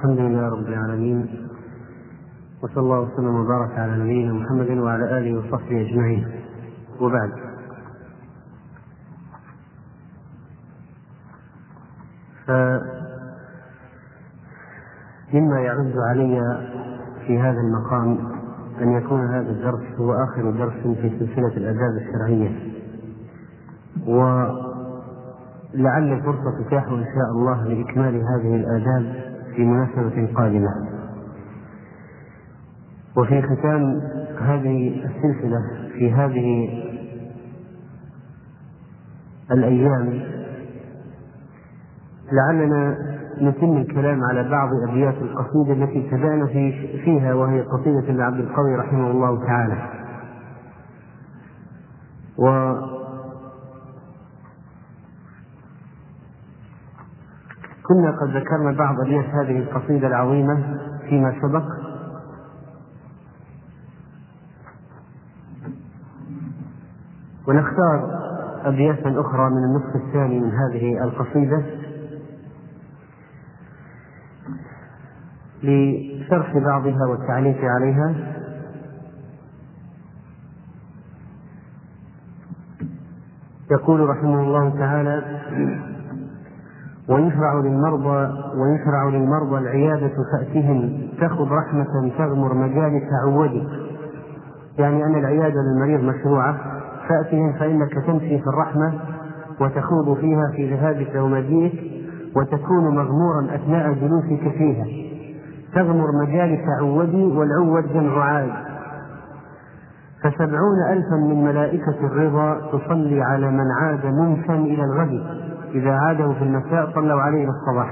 الحمد لله رب العالمين وصلى الله وسلم وبارك على نبينا محمد وعلى آله وصحبه أجمعين. وبعد. فمما يعز علي في هذا المقام أن يكون هذا الدرس هو آخر درس في سلسلة الآداب الشرعية. ولعل الفرصة تتاح إن شاء الله لإكمال هذه الآداب في مناسبة قادمة. وفي ختام هذه السلسلة في هذه الأيام لعلنا نتم الكلام على بعض أبيات القصيدة التي ابتدأنا في فيها وهي قصيدة لعبد القوي رحمه الله تعالى. و كنا قد ذكرنا بعض أبيات هذه القصيدة العظيمة فيما سبق. ونختار أبياتا أخرى من النصف الثاني من هذه القصيدة لشرح بعضها والتعليق عليها. يقول رحمه الله تعالى ويشرع للمرضى ويشرع للمرضى العيادة فأتهم تأخذ رحمة تغمر مجالس عودك. يعني أن العيادة للمريض مشروعة فأتهم فإنك تمشي في الرحمة وتخوض فيها في ذهابك ومجيئك وتكون مغمورا أثناء جلوسك فيها. تغمر مجالس عودي والعود جمع عاد. فسبعون ألفا من ملائكة الرضا تصلي على من عاد منسا إلى الغد. إذا عاده في المساء صلوا عليه إلى الصباح.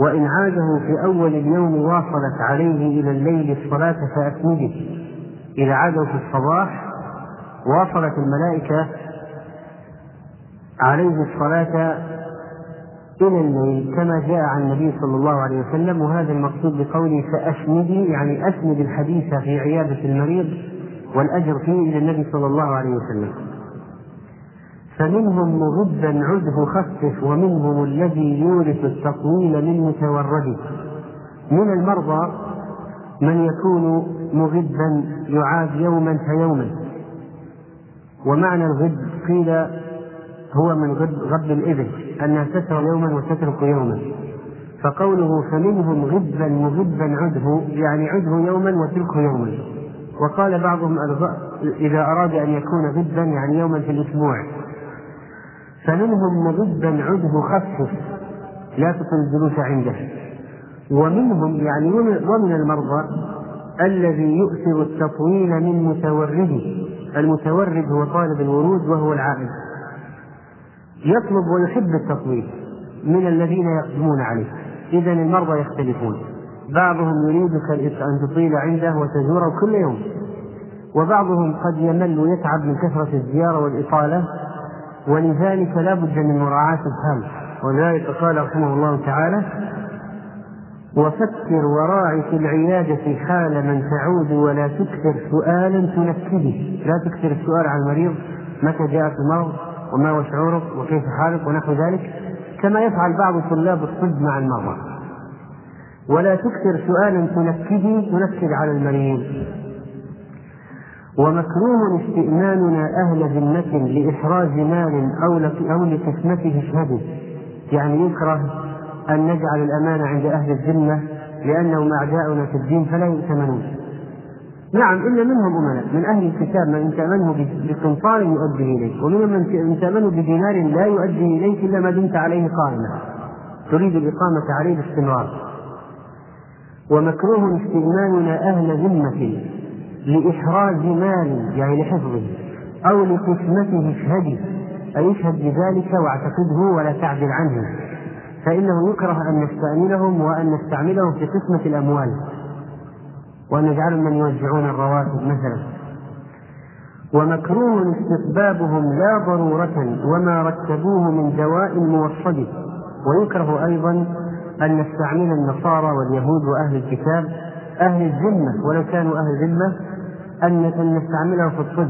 وإن عاده في أول اليوم واصلت عليه إلى الليل الصلاة فأسنده. إذا عاده في الصباح واصلت الملائكة عليه الصلاة إلى الليل كما جاء عن النبي صلى الله عليه وسلم وهذا المقصود بقوله فأسندي يعني أسند الحديث في عيادة المريض والأجر فيه إلى النبي صلى الله عليه وسلم. فمنهم مغبا عده خفف ومنهم الذي يورث التطويل من متورد من المرضى من يكون مغبا يعاد يوما فيوما. ومعنى الغب قيل هو من غب, غب الإبل أنها تسر يوما وتترك يوما. فقوله فمنهم غبا مغبا عده يعني عده يوما وتركه يوما. وقال بعضهم إذا أراد أن يكون غبا يعني يوما في الأسبوع. فمنهم مغبا عده خفف لا تكن الجلوس عنده. ومنهم يعني ومن المرضى الذي يؤثر التطويل من متورده. المتورد هو طالب الورود وهو العائد يطلب ويحب التطويل من الذين يقدمون عليه. إذا المرضى يختلفون. بعضهم يريدك أن تطيل عنده وتزوره كل يوم. وبعضهم قد يمل ويتعب من كثرة الزيارة والإطالة. ولذلك لا بد من مراعاة الحال ولذلك قال رحمه الله تعالى وفكر وراعي في العيادة حال من تعود ولا تكثر سؤالا تنكده. لا تكثر السؤال عن المريض متى جاءك المرض وما هو شعورك وكيف حالك ونحو ذلك كما يفعل بعض طلاب الطب مع المرضى. ولا تكثر سؤالا تنكده تنكد على المريض. ومكروه استئماننا أهل ذمة لإحراز مال أو أو لقسمته اشهدوا يعني يكره أن نجعل الأمانة عند أهل الذمة لأنهم أعداؤنا في الدين فلا يؤتمنون. نعم إلا منهم أمناء. من أهل الكتاب من تأمنه بقنطار يؤديه إليك ومنهم من تأمنه بدينار لا يؤدي إليك إلا ما دمت عليه قائما. تريد الإقامة عليه باستمرار. ومكروه استئماننا أهل ذمة لإحراز مال يعني لحفظه أو لقسمته اشهدي أي اشهد بذلك واعتقده ولا تعدل عنه. فإنه يكره أن نستأمنهم وأن نستعملهم في قسمة الأموال. وأن نجعلهم من يوزعون الرواتب مثلا. ومكروه استحبابهم لا ضرورة وما رتبوه من دواء موصد ويكره أيضا أن نستعمل النصارى واليهود وأهل الكتاب أهل الذمة ولو كانوا أهل الذمة أن نستعملهم في الطب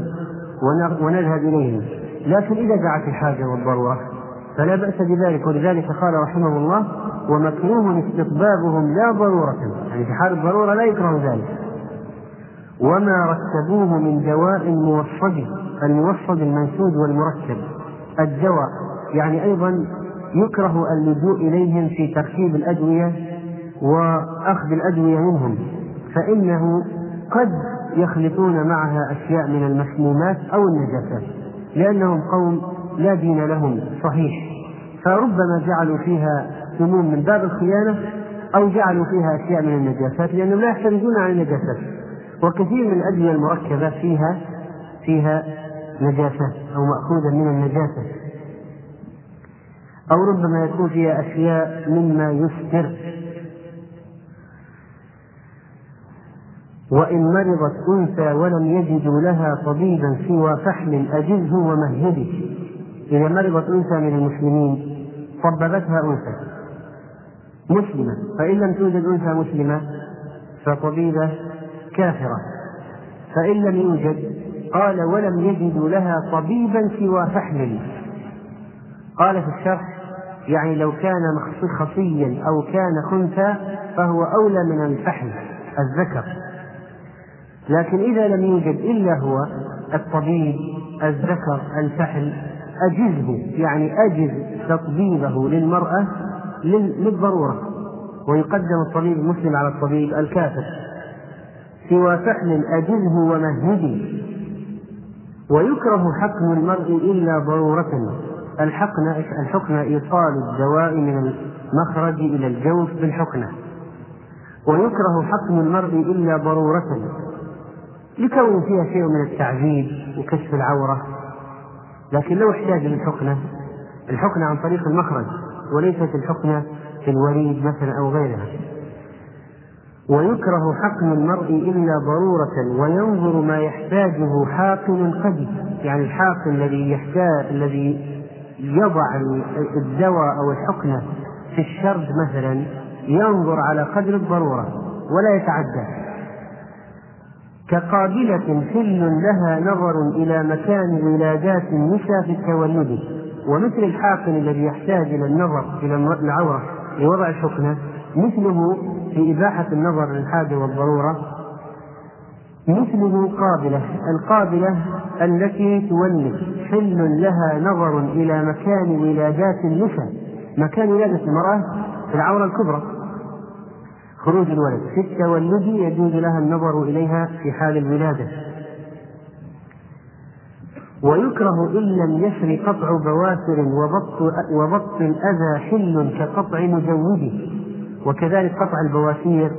ونذهب إليهم لكن إذا دعت الحاجة والضرورة فلا بأس بذلك. ولذلك قال رحمه الله ومكروه استطبابهم لا ضرورة. يعني في حال الضرورة لا يكره ذلك. وما ركبوه من دواء موصد الموصد المنسوج والمركب الدواء. يعني أيضا يكره اللجوء إليهم في تركيب الأدوية وأخذ الأدوية منهم. فإنه قد يخلطون معها أشياء من المسمومات أو النجاسات لأنهم قوم لا دين لهم صحيح. فربما جعلوا فيها سموم من باب الخيانة أو جعلوا فيها أشياء من النجاسات لأنهم لا يحترزون عن النجاسات. وكثير من الأدوية المركبة فيها فيها نجاسات أو مأخوذة من النجاسة. أو ربما يكون فيها أشياء مما يستر وإن مرضت أنثى ولم يجدوا لها طبيبا سوى فحل أجزه ومهده. إذا مرضت أنثى من المسلمين طببتها أنثى. مسلمة. فإن لم توجد أنثى مسلمة فطبيبة كافرة. فإن لم يوجد قال ولم يجدوا لها طبيبا سوى فحل قال في الشرح يعني لو كان خصيا أو كان خنثى فهو أولى من الفحل الذكر. لكن إذا لم يوجد إلا هو الطبيب الذكر الفحل أجزه يعني أجز تطبيبه للمرأة للضرورة. ويقدم الطبيب المسلم على الطبيب الكافر. سوى فحل أجزه ومهده ويكره حقن المرء إلا ضرورة. الحقن الحقن إيصال الدواء من المخرج إلى الجوف بالحقنة. ويكره حقن المرء إلا ضرورة. لكون فيها شيء من التعذيب وكشف العورة. لكن لو احتاج للحقنة الحقنة عن طريق المخرج وليست الحقنة في الوريد مثلا أو غيرها. ويكره حقن المرء إلا ضرورة وينظر ما يحتاجه حاقن قد يعني الحاقن الذي يحتاج الذي يضع الدواء أو الحقنة في الشرج مثلا ينظر على قدر الضرورة ولا يتعدى. كقابلة حل لها نظر إلى مكان ولادات النساء في التولد ومثل الحاقن الذي يحتاج إلى النظر إلى العورة لوضع الحقنة مثله في إباحة النظر للحاجة والضرورة مثله قابلة القابلة التي تولد. حل لها نظر إلى مكان ولادات النساء مكان ولادة المرأة في العورة الكبرى. خروج الولد. في التولد يجوز لها النظر إليها في حال الولادة. ويكره إن لم يسر قطع بواسر وبط, وبط الأذى حل كقطع مجوده. وكذلك قطع البواسير.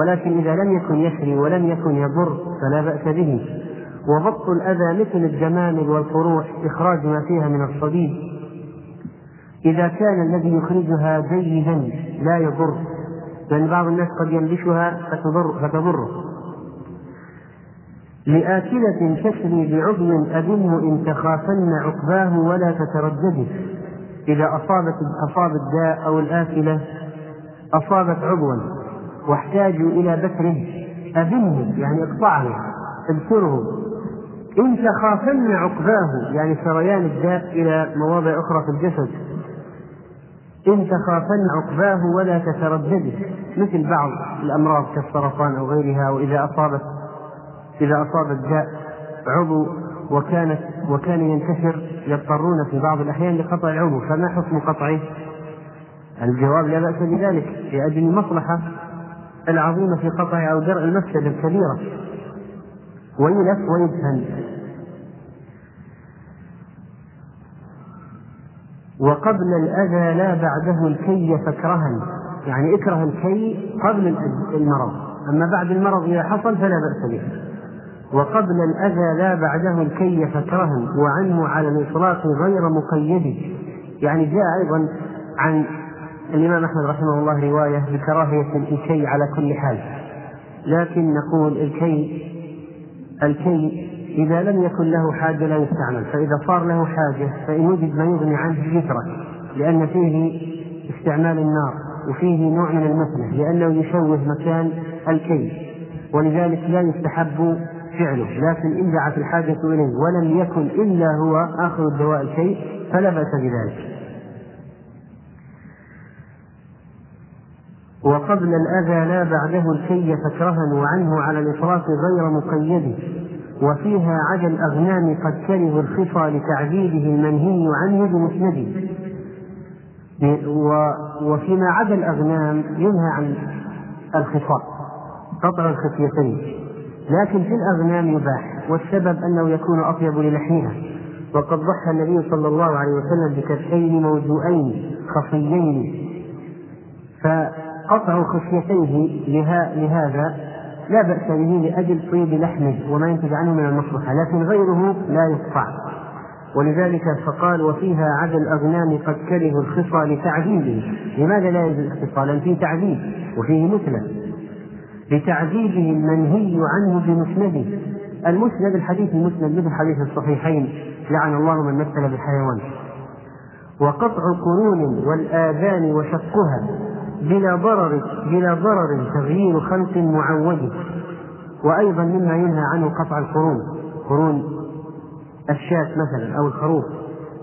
ولكن إذا لم يكن يسري ولم يكن يضر فلا بأس به. وبط الأذى مثل الجمامل والفروح إخراج ما فيها من الصديد. إذا كان الذي يخرجها جيدا لا يضر. لأن بعض الناس قد ينبشها فتضر فتضره. لآكلة تسري بعضو أبنه إن تخافن عقباه ولا تتردده. إذا أصابت أصاب الداء أو الآكلة أصابت عضوا واحتاجوا إلى بتره أبنه يعني اقطعه ابتره إن تخافن عقباه يعني سريان الداء إلى مواضع أخرى في الجسد. إن تخافن عقباه ولا تتردده مثل بعض الأمراض كالسرطان أو غيرها وإذا أصابت إذا أصاب الداء عضو وكانت وكان ينتشر يضطرون في بعض الأحيان لقطع العضو فما حكم قطعه؟ الجواب لا بأس بذلك لأجل المصلحة العظيمة في قطعه أو درء المفسدة الكبيرة ويلف ويدفن وقبل الأذى لا بعده الكي فاكرهن يعني اكره الكي قبل المرض. أما بعد المرض إذا حصل فلا بأس به. وقبل الأذى لا بعده الكي فاكرهن وعنه على الإطلاق غير مقيد. يعني جاء أيضا عن الإمام أحمد رحمه الله رواية بكراهية الكي على كل حال. لكن نقول الكي الكي إذا لم يكن له حاجة لا يستعمل فإذا صار له حاجة فإن وجد ما يغني عنه يترك لأن فيه استعمال النار وفيه نوع من المثلة لأنه يشوه مكان الكي ولذلك لا يستحب فعله لكن إن دعت الحاجة إليه ولم يكن إلا هو آخر الدواء الكي فلا بأس بذلك. وقبل الأذى لا بعده الكي فاكرهن وعنه على الإطلاق غير مقيد. وفيها عدا الأغنام قد كره الخفى لتعذيبه المنهي عنه بمسند وفيما عدا الأغنام ينهى عن الخفاء قطع الخفيتين. لكن في الأغنام يباح والسبب أنه يكون أطيب للحمها وقد ضحى النبي صلى الله عليه وسلم بكفين موجوئين خفيين. فقطع خفيتيه لهذا لا بأس به لأجل طيب لحمه وما ينتج عنه من المصلحة لكن غيره لا يقطع. ولذلك فقال وفيها عدا الأغنام قد كره الخصى لتعذيبه. لماذا لا يجوز الاختصار؟ لأن فيه تعذيب وفيه مثلة لتعذيبه المنهي عنه بمسنده. المسند الحديث المسند مثل حديث الصحيحين لعن الله من مثل بالحيوان. وقطع القرون والآذان وشقها. بلا ضرر بلا ضرر تغيير خلق معود وأيضا مما ينهى عنه قطع القرون. قرون الشاة مثلا أو الخروف.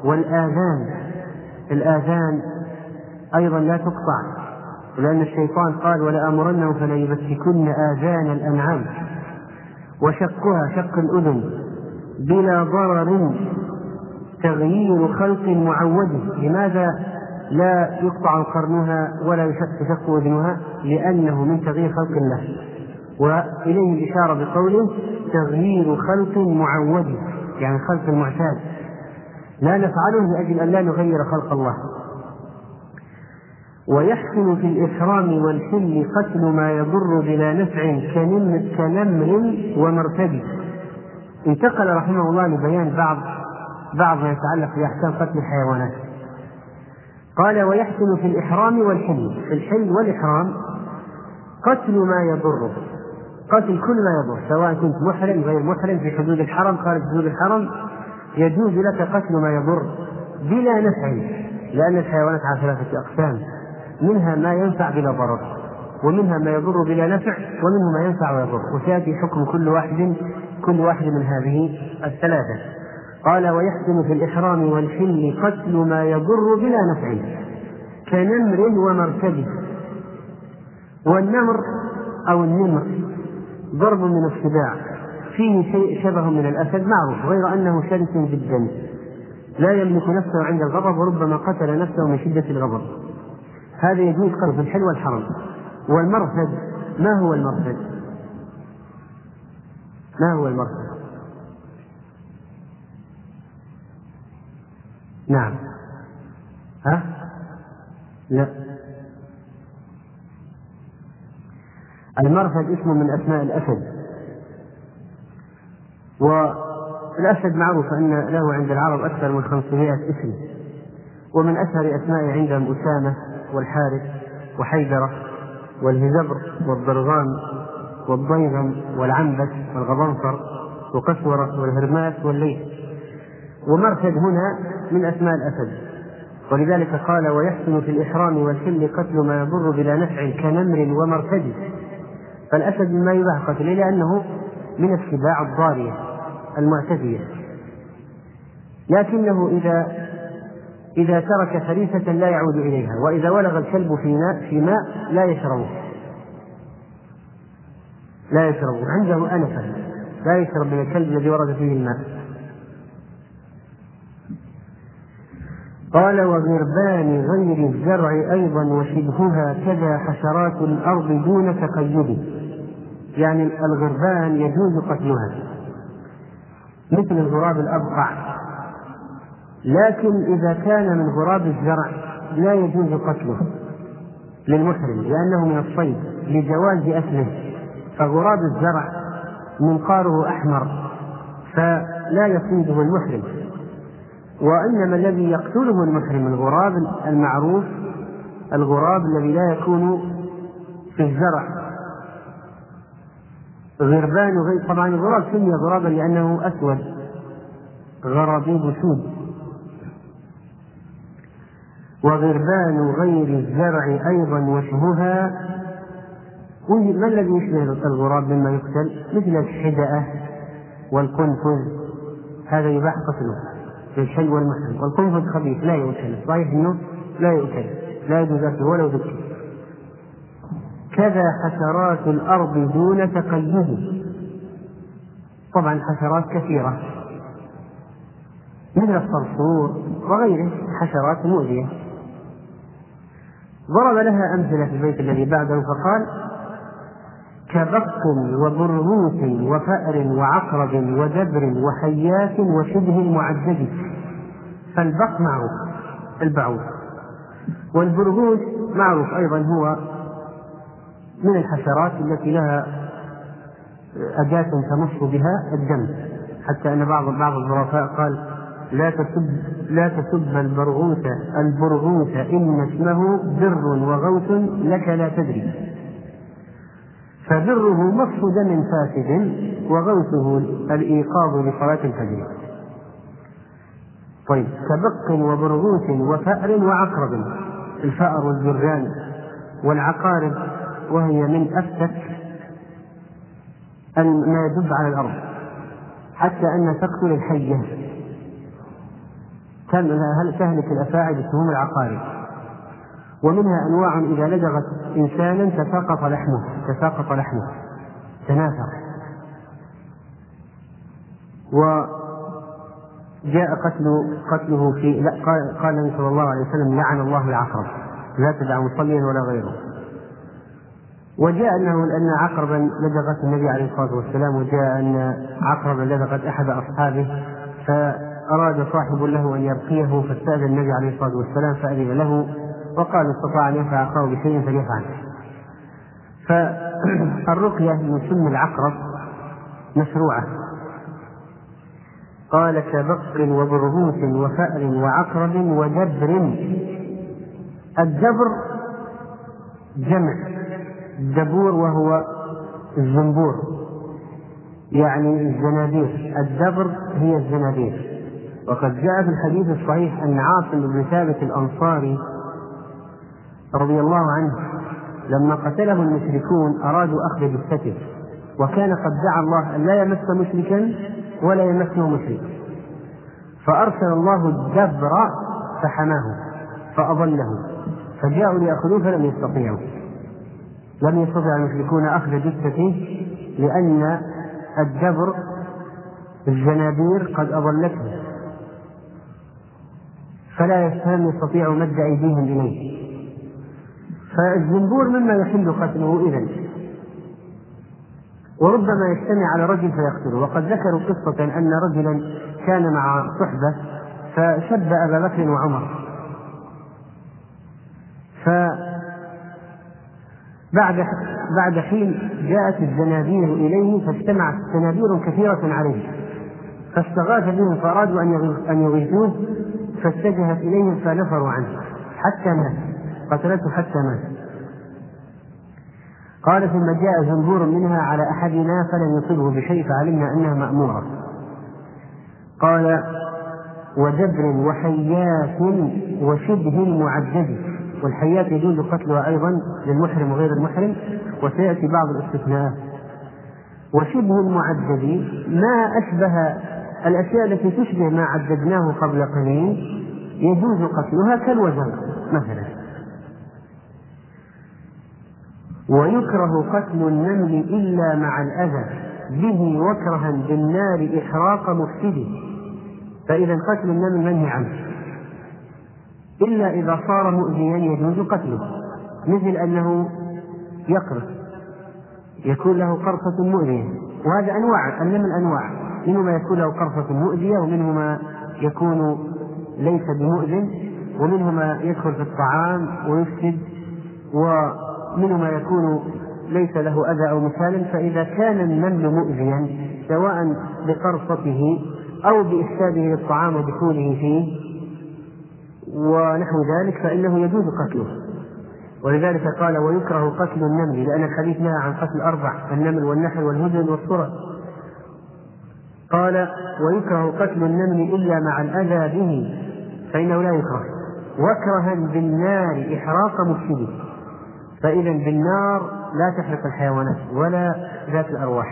والآذان. الآذان أيضا لا تقطع. لأن الشيطان قال ولآمرنهم فليبتكن آذان الأنعام. وشقها شق الأذن. بلا ضرر تغيير خلق معود لماذا لا يقطع قرنها ولا يشق أذنها لأنه من تغيير خلق الله. وإليه الإشارة بقوله تغيير خلق معود يعني خلق المعتاد. لا نفعله لأجل أن لا نغير خلق الله. ويحسن في الإحرام والحل قتل ما يضر بلا نفع كنمر ومرتد. انتقل رحمه الله لبيان بعض بعض ما يتعلق بأحكام قتل الحيوانات. قال ويحسن في الإحرام والحل. في الحل والإحرام قتل ما يضر قتل كل ما يضر سواء كنت محرم غير محرم في حدود الحرم خارج حدود الحرم يجوز لك قتل ما يضر بلا نفع لأن الحيوانات على ثلاثة أقسام. منها ما ينفع بلا ضرر ومنها ما يضر بلا نفع ومنه ما ينفع ويضر. وسيأتي حكم كل واحد كل واحد من هذه الثلاثة. قال ويحسن في الإحرام والحل قتل ما يضر بلا نفع كنمر ومركب والنمر أو النمر ضرب من السباع فيه شيء شبه من الأسد معروف غير أنه شرس جدا لا يملك نفسه عند الغضب وربما قتل نفسه من شدة الغضب هذا يجوز قذف الحل والحرم والمرفد ما هو المرفد؟ ما هو المرفد؟ نعم. ها؟ لا. المرفد اسم من أسماء الأسد. والأسد معروف أن له عند العرب أكثر من 500 اسم. ومن أشهر أسمائه عندهم أسامة والحارث وحيدرة والهزبر والضرغام والضيغم والعنبس والغضنفر وقسورة والهرماس والليث. ومرشد هنا من أسماء الأسد. ولذلك قال ويحسن في الإحرام والحل قتل ما يضر بلا نفع كنمر ومرتد. فالأسد مما يباح قتله لأنه من السباع الضارية المعتدية. لكنه إذا إذا ترك فريسة لا يعود إليها وإذا ولغ الكلب في ماء في ماء لا يشربه. لا يشربه. عنده أنفة لا يشرب من الكلب الذي ورد فيه الماء. قال وغربان غير الزرع أيضا وشبهها كذا حشرات الأرض دون تقيد. يعني الغربان يجوز قتلها. مثل الغراب الأبقع. لكن إذا كان من غراب الزرع لا يجوز قتله للمحرم لأنه من الصيد لجواز أكله. فغراب الزرع منقاره أحمر فلا يصيده المحرم. وإنما الذي يقتله المحرم الغراب المعروف الغراب الذي لا يكون في الزرع. غربان غير طبعا الغراب سمي غرابا لأنه أسود. غرابيب سود وغربان غير الزرع أيضا وشبهها. ما الذي يشبه الغراب مما يقتل؟ مثل الحدأة والقنفذ. هذا يباح قتله. في الحي والمحرم والقنفذ خبيث لا يؤكل. صحيح إنه لا يؤكل. لا يجوز أكله ولو ذكر كذا حشرات الأرض دون تقيد طبعا حشرات كثيرة. مثل الصرصور وغيره حشرات مؤذية. ضرب لها أمثلة في البيت الذي بعده فقال كبق وبرغوث وفأر وعقرب ودبر وحيات وشبه معدد فالبق معروف البعوض والبرغوث معروف أيضا هو من الحشرات التي لها أداة تمص بها الدم. حتى أن بعض بعض الظرفاء قال لا تسب لا تسب البرغوث البرغوث إن اسمه بر وغوث لك لا تدري. فبره مص دم فاسد وغوثه الإيقاظ لصلاة الفجر. طيب كبق وبرغوث وفأر وعقرب. الفأر والجران والعقارب وهي من أفتك ما يدب على الأرض حتى أن تقتل الحية. تهلك الأفاعي بسموم العقارب؟ ومنها أنواع إذا لدغت إنسانا تساقط لحمه تساقط لحمه. تناثر وجاء قتل قتله في لا قال النبي صلى الله عليه وسلم لعن الله العقرب. لا تدع مصليا ولا غيره. وجاء أنه أن عقربا لدغت النبي عليه الصلاة والسلام وجاء أن عقربا لدغت أحد أصحابه فأراد صاحب له أن يرقيه فاستأذن النبي عليه الصلاة والسلام فأذن له وقال استطاع أن ينفع أخاه بشيء فليفعل. فالرقيه من سم العقرب مشروعة. قال كبقر وبرغوث وفأر وعقرب ودبر. الدبر جمع. الدبور وهو الزنبور. يعني الزنابير الدبر هي الزنابير وقد جاء في الحديث الصحيح أن عاصم بن ثابت الأنصاري رضي الله عنه لما قتله المشركون أرادوا أخذ جثته وكان قد دعا الله أن لا يمس مشركا ولا يمسه مشرك. فأرسل الله الدبر فحماه فأضله فجاءوا ليأخذوه فلم يستطيعوا. لم يستطع المشركون أخذ جثته لأن الدبر الجنابير قد أضلته. فلا فلم يستطيعوا مد أيديهم إليه. فالزنبور مما يحل قتله إذا وربما يجتمع على رجل فيقتله. وقد ذكروا قصة أن رجلا كان مع صحبة فشب أبا بكر وعمر. ف بعد بعد حين جاءت الزنابير إليه فاجتمعت زنابير كثيرة عليه. فاستغاث بهم فأرادوا أن يغيثوه فاتجهت إليهم فنفروا عنه. حتى مات. قتلته حتى مات. قال ثم جاء زنبور منها على أحدنا فلم يصبه بشيء فعلمنا أنها مأمورة. قال ودبر وحيات وشبه معدد والحيات يجوز قتلها أيضا للمحرم وغير المحرم وسيأتي بعض الاستثناءات. وشبه المعدد ما أشبه الأشياء التي تشبه ما عددناه قبل قليل يجوز قتلها كالوزن مثلا. ويكره قتل النمل إلا مع الأذى به وكرها بالنار إحراق مفسده. فإذا قتل النمل منهي عنه إلا إذا صار مؤذيا يجوز قتله مثل أنه يقرص يكون له قرصة مؤذية. وهذا أنواع النمل أنواع. منه ما يكون له قرصة مؤذية ومنه ما يكون ليس بمؤذن ومنه ما يدخل في الطعام ويفسد ومنه ما يكون ليس له أذى أو مثال فإذا كان النمل مؤذيا سواء بقرصته أو بإفساده للطعام ودخوله فيه ونحو ذلك فإنه يجوز قتله. ولذلك قال ويكره قتل النمل لأن الحديث نهى عن قتل أربع النمل والنحل والهدن والصرع قال ويكره قتل النمل إلا مع الأذى به فإنه لا يكره. وكرها بالنار إحراق مفسده. فإذا بالنار لا تحرق الحيوانات ولا ذات الأرواح.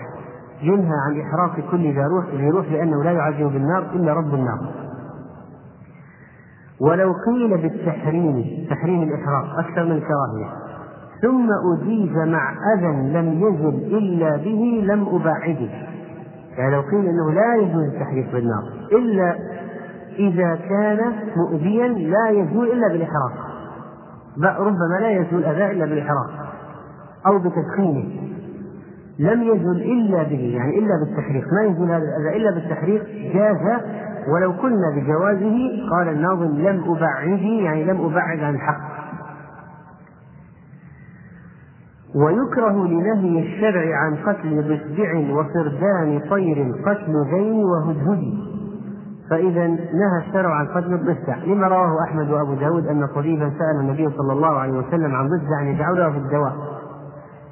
ينهى عن إحراق كل ذي روح ذي روح لأنه لا يعذب بالنار إلا رب النار. ولو قيل بالتحريم تحريم الإحراق أكثر من الكراهية ثم أجيز مع أذى لم يزل إلا به لم أبعده يعني لو قيل أنه لا يجوز التحريق بالنار إلا إذا كان مؤذيا لا يزول إلا بالإحراق. ربما لا يزول الأذى إلا بالإحراق أو بتدخينه. لم يزل إلا به يعني إلا بالتحريق. ما يزول هذا الأذى إلا بالتحريق جاز ولو قلنا بجوازه قال الناظم لم أبعده يعني لم أبعد عن الحق. ويكره لنهي الشرع عن قتل ضفدع وفردان طير قتل ذين وهدهد. فإذا نهى الشرع عن قتل الضفدع لما رواه أحمد وأبو داود أن طبيبا سأل النبي صلى الله عليه وسلم عن ضفدع يجعلها في الدواء.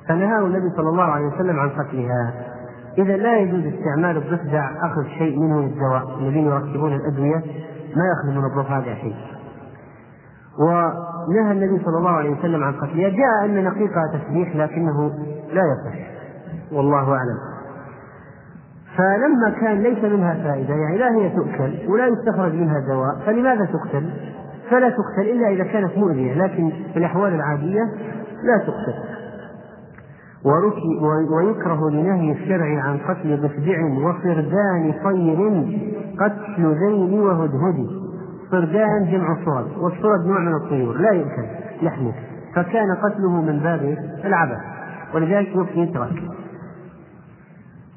فنهاه النبي صلى الله عليه وسلم عن قتلها. إذا لا يجوز استعمال الضفدع أخذ شيء منه للدواء الذين يركبون الأدوية ما يأخذ من الضفادع شيء. ونهى النبي صلى الله عليه وسلم عن قتلها. جاء أن نقيقها تسبيح لكنه لا يصح. والله أعلم. فلما كان ليس منها فائدة يعني لا هي تؤكل ولا يستخرج منها دواء فلماذا تقتل؟ فلا تقتل إلا إذا كانت مؤذية لكن في الأحوال العادية لا تقتل. ويكره لنهي الشرع عن قتل ضفدع وفردان طير قتل ذيل وهدهد. صردان جمع صرد والصرد نوع من الطيور لا يؤكل لحمه فكان قتله من باب العبث ولذلك يترك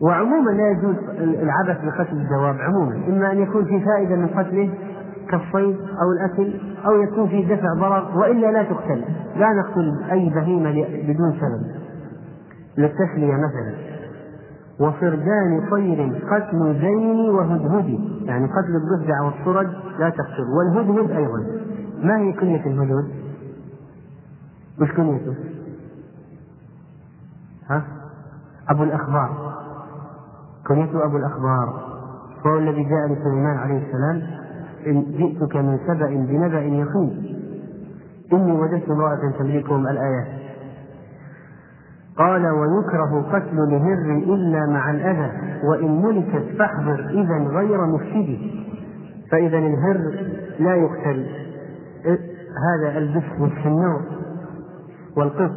وعموما لا يجوز العبث بقتل الدواب عموما. إما أن يكون في فائدة من قتله كالصيد أو الأكل أو يكون في دفع ضرر وإلا لا تقتل. لا نقتل أي بهيمة بدون سبب. للتسلية مثلا. وفردان طير قتل زين وهدهد. يعني قتل الضفدع والصرد لا تقتل. والهدهد أيضا. ما هي كنية الهدهد؟ وش كنيته؟ ها؟ أبو الأخبار. كنيته أبو الأخبار وهو الذي جاء لسليمان عليه السلام إن جئتك من سبأ بنبأ يقين. إني وجدت امرأة تملكهم الآيات. قال ويكره قتل الهر إلا مع الأذى وإن ملكت فاحذر إذا غير مفسد. فإذا الهر لا يقتل. هذا البس والسنور والقط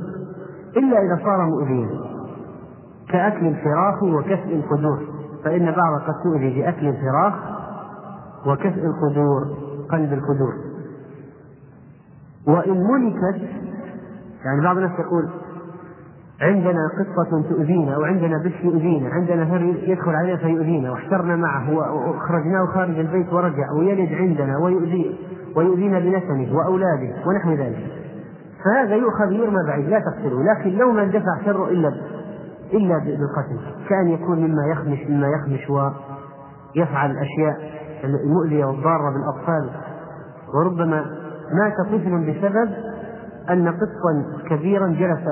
إلا إذا صار مؤذيا. كأكل الفراخ وكسء القدور فإن بعض قد تؤذي بأكل الفراخ وكسء القدور قلب القدور وإن ملكت يعني بعض الناس يقول عندنا قطة تؤذينا أو عندنا بش يؤذينا عندنا هر يدخل علينا فيؤذينا واحترنا معه وأخرجناه خارج البيت ورجع ويلد عندنا ويؤذي ويؤذينا بنسمه وأولاده ونحو ذلك. فهذا يؤخذ يرمى بعيد لا تقتله لكن لو ما اندفع شره إلا إلا بالقتل كأن يكون مما يخمش مما يخمش ويفعل الأشياء المؤذية والضارة بالأطفال. وربما مات طفل بسبب أن قطا كبيرا جلس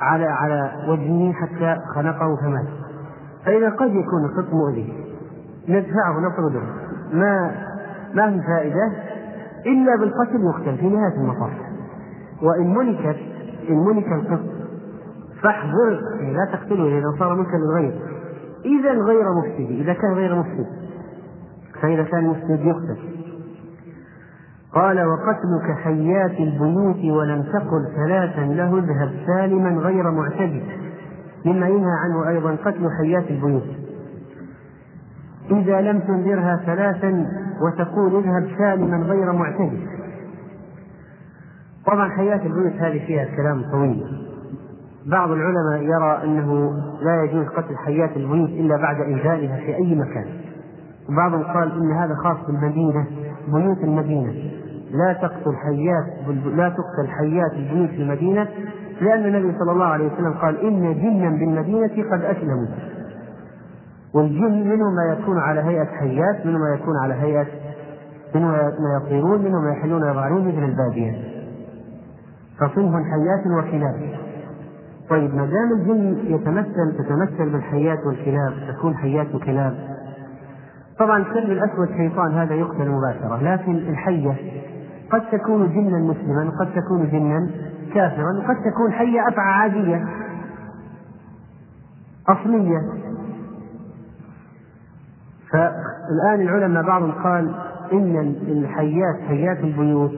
على على وجهه حتى خنقه فمات. فإذا قد يكون القط مؤذي ندفعه نطرده ما ما في فائدة؟ إلا بالقتل يقتل في نهاية المطاف. وإن ملكت إن ملك القط فاحذر يعني لا تقتله إذا صار ملكا للغير. إذا غير مفسد إذا كان غير مفسد. فإذا كان مفسد يقتل. قال وقتلك حيات البيوت ولم تقل ثلاثا له اذهب سالما غير معتدي مما ينهى عنه أيضا قتل حيات البيوت. إذا لم تنذرها ثلاثا وتقول اذهب سالما غير معتدي طبعا حيات البيوت هذه فيها كلام طويل. بعض العلماء يرى أنه لا يجوز قتل حيات البيوت إلا بعد إنزالها في أي مكان. وبعضهم قال إن هذا خاص بالمدينة بيوت المدينة. لا تقتل حيات لا تقتل حيات البيوت في المدينة لأن النبي صلى الله عليه وسلم قال إن جنا بالمدينة قد أسلموا. والجن منهم ما يكون على هيئة حيات منهم ما يكون على هيئة منهم ما يطيرون منهم ما يحلون ويضعون مثل البادية. فصنف حيات وكلاب طيب ما دام الجن يتمثل تتمثل بالحيات والكلاب تكون حيات وكلاب طبعا الكلب الأسود شيطان هذا يقتل مباشرة لكن الحية قد تكون جنا مسلما قد تكون جنا كافرا قد تكون حية أفعى عادية أصلية. فالآن العلماء بعضهم قال إن الحيات حيات البيوت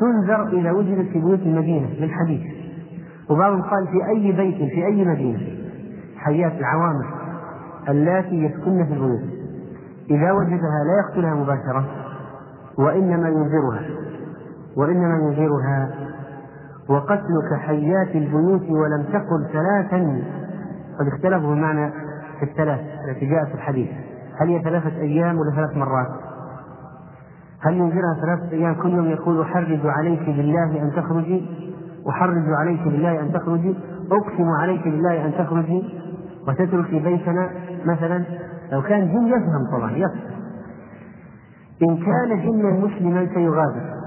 تنذر اذا وجدت في بيوت المدينة للحديث. وبعضهم قال في أي بيت في أي مدينة؟ حيات العوامل اللاتي يسكن في البيوت. إذا وجدها لا يقتلها مباشرة وإنما ينذرها وإنما ينذرها. وقتلك حيات البيوت ولم تقل ثلاثا. قد اختلفوا المعنى في الثلاث التي جاءت في الحديث. هل هي ثلاثة أيام ولا ثلاث مرات؟ هل ينذرها ثلاثة أيام كل يوم يقول أحرج عليك بالله أن تخرجي؟ أحرج عليك بالله أن تخرجي أقسم عليك بالله أن تخرجي وتتركي بيتنا مثلا. لو كان جن يفهم طبعا يفهم. إن كان جنا مسلما سيغادر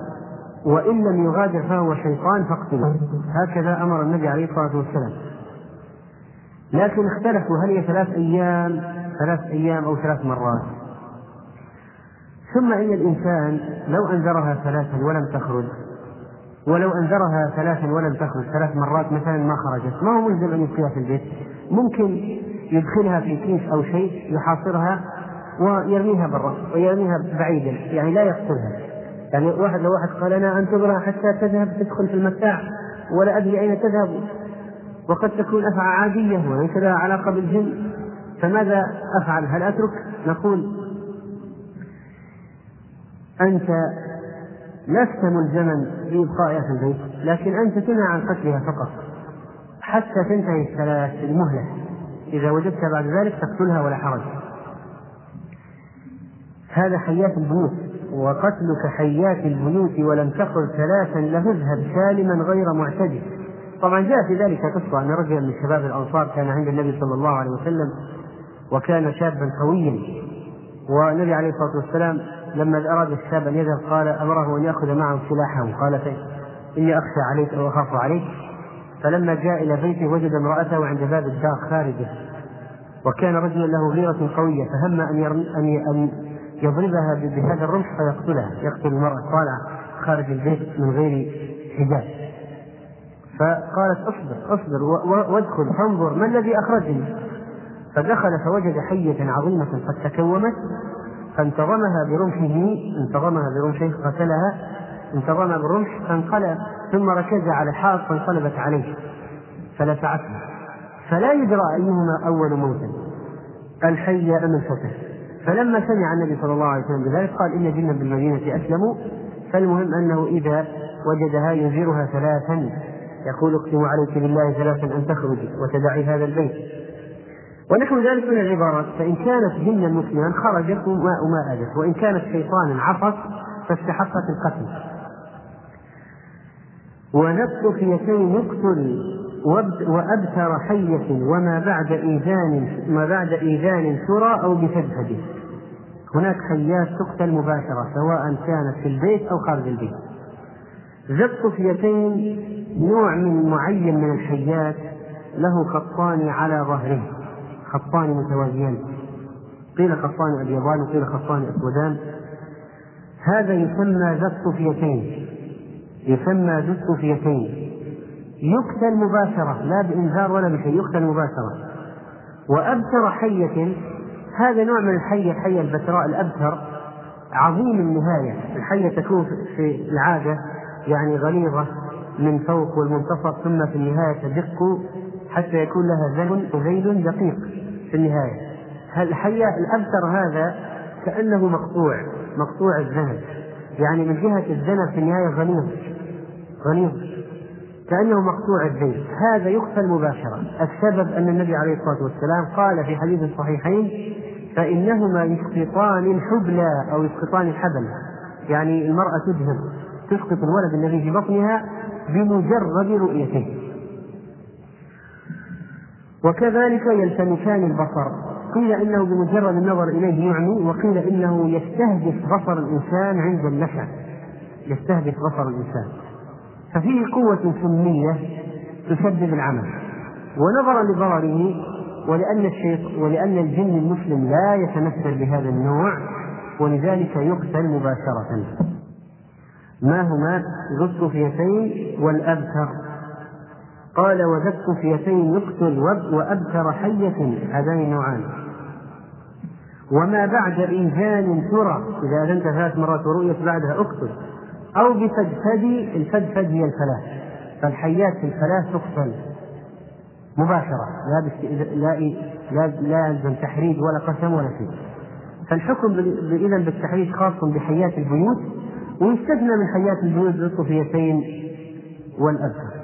وإن لم يغادر فهو شيطان فاقتله. هكذا أمر النبي عليه الصلاة والسلام. لكن اختلفوا هل هي ثلاث أيام ثلاث أيام أو ثلاث مرات؟ ثم إن الإنسان لو أنذرها ثلاثا ولم تخرج ولو أنذرها ثلاثا ولم تخرج ثلاث مرات مثلا ما خرجت. ما هو ملزم أن يبقيها في البيت؟ ممكن يدخلها في كيس أو شيء يحاصرها ويرميها برا ويرميها بعيدا يعني لا يقتلها. يعني واحد لو واحد قال أنا أنتظرها حتى تذهب تدخل في المتاع ولا أدري أين تذهب. وقد تكون أفعى عادية وليس لها علاقة بالجن. فماذا أفعل؟ هل أترك؟ نقول أنت لست ملزما بإبقائها في البيت لكن أنت تنهى عن قتلها فقط. حتى تنتهي الثلاث المهلة. إذا وجدت بعد ذلك تقتلها ولا حرج. هذا حيات البيوت وقتلك حيات البيوت ولم تقل ثلاثا لهذهب سالما غير معتدي طبعا جاء في ذلك قصة أن رجلا من شباب الأنصار كان عند النبي صلى الله عليه وسلم وكان شابا قويا. والنبي عليه الصلاة والسلام لما أراد الشاب أن يذهب قال أمره أن يأخذ معه سلاحه. قال إني أخشى عليك أو أخاف عليك. فلما جاء إلى بيته وجد امرأته عند باب الدار خارجة. وكان رجلا له غيرة قوية فهم أن أن أن يضربها بهذا الرمح فيقتلها. يقتل المرأة طالعة خارج البيت من غير حجاب. فقالت اصبر اصبر وادخل فانظر ما الذي أخرجني. فدخل فوجد حية عظيمة قد تكومت. فانتظمها برمحه انتظمها برمحه قتلها انتظمها بالرمح فانقلب ثم ركز على الحائط فانقلبت عليه فلسعته فلا يدرى أيهما أول موتا الحية أم الفتى. فلما سمع النبي صلى الله عليه وسلم بذلك قال إن جنا بالمدينة أسلموا. فالمهم أنه إذا وجدها ينذرها ثلاثا يقول اقسم عليك بالله ثلاثا أن تخرجي وتدعي هذا البيت. ونحو ذلك من العبارات. فإن كانت جنا مسلما خرجت وما أذت. وإن كانت شيطانا عصت فاستحقت القتل. ونفس فيتين يقتل وأبتر حية وما بعد إيذان ما بعد إيذان سرى أو بفدفد هناك حيات تقتل مباشرة سواء كانت في البيت أو خارج البيت. ذا الطفيتين نوع من معين من الحيات له خطان على ظهره. خطان متوازيان. قيل خطان ابيضان وقيل خطان أسودان. هذا يسمى ذا الطفيتين يسمى ذا الطفيتين يقتل مباشرة لا بإنذار ولا بشيء يقتل مباشرة. وأبتر حية هذا نوع من الحية الحية البتراء الأبتر عظيم النهاية. الحية تكون في العادة يعني غليظة من فوق والمنتصف ثم في النهاية تدق حتى يكون لها ذل وذيل دقيق. في النهاية. الحية الأبتر هذا كأنه مقطوع مقطوع الذنب يعني من جهة الذنب في النهاية غليظ غليظ كأنه مقطوع الذيل هذا يقتل مباشرة السبب أن النبي عليه الصلاة والسلام قال في حديث الصحيحين فإنهما يسقطان الحبلى أو يسقطان الحبل. يعني المرأة تذهب تسقط الولد الذي في بطنها بمجرد رؤيته. وكذلك يلتمسان البصر. قيل إنه بمجرد النظر إليه يعمي وقيل إنه يستهدف بصر الإنسان عند النشأ. يستهدف بصر الإنسان. ففيه قوة سمية تسبب العمل. ونظرا لضرره ولأن الشيخ ولأن الجن المسلم لا يتمثل بهذا النوع ولذلك يقتل مباشرة. ما هما؟ ذو والأبتر. قال وذا الصفيتين يقتل وأبتر حية هذان نوعان وما بعد إيذان ترى إذا أذنت ثلاث مرات ورؤيت بعدها أقتل. أو بفدفد الفدفد هي الفلاح. فالحيات الثلاث تقتل. مباشرة. لا لا لا لا يلزم تحريج ولا قسم ولا شيء. فالحكم إذا بالتحريج خاص بحيات البيوت. ويستثنى من حيات البيوت بالطفيتين والأبكر.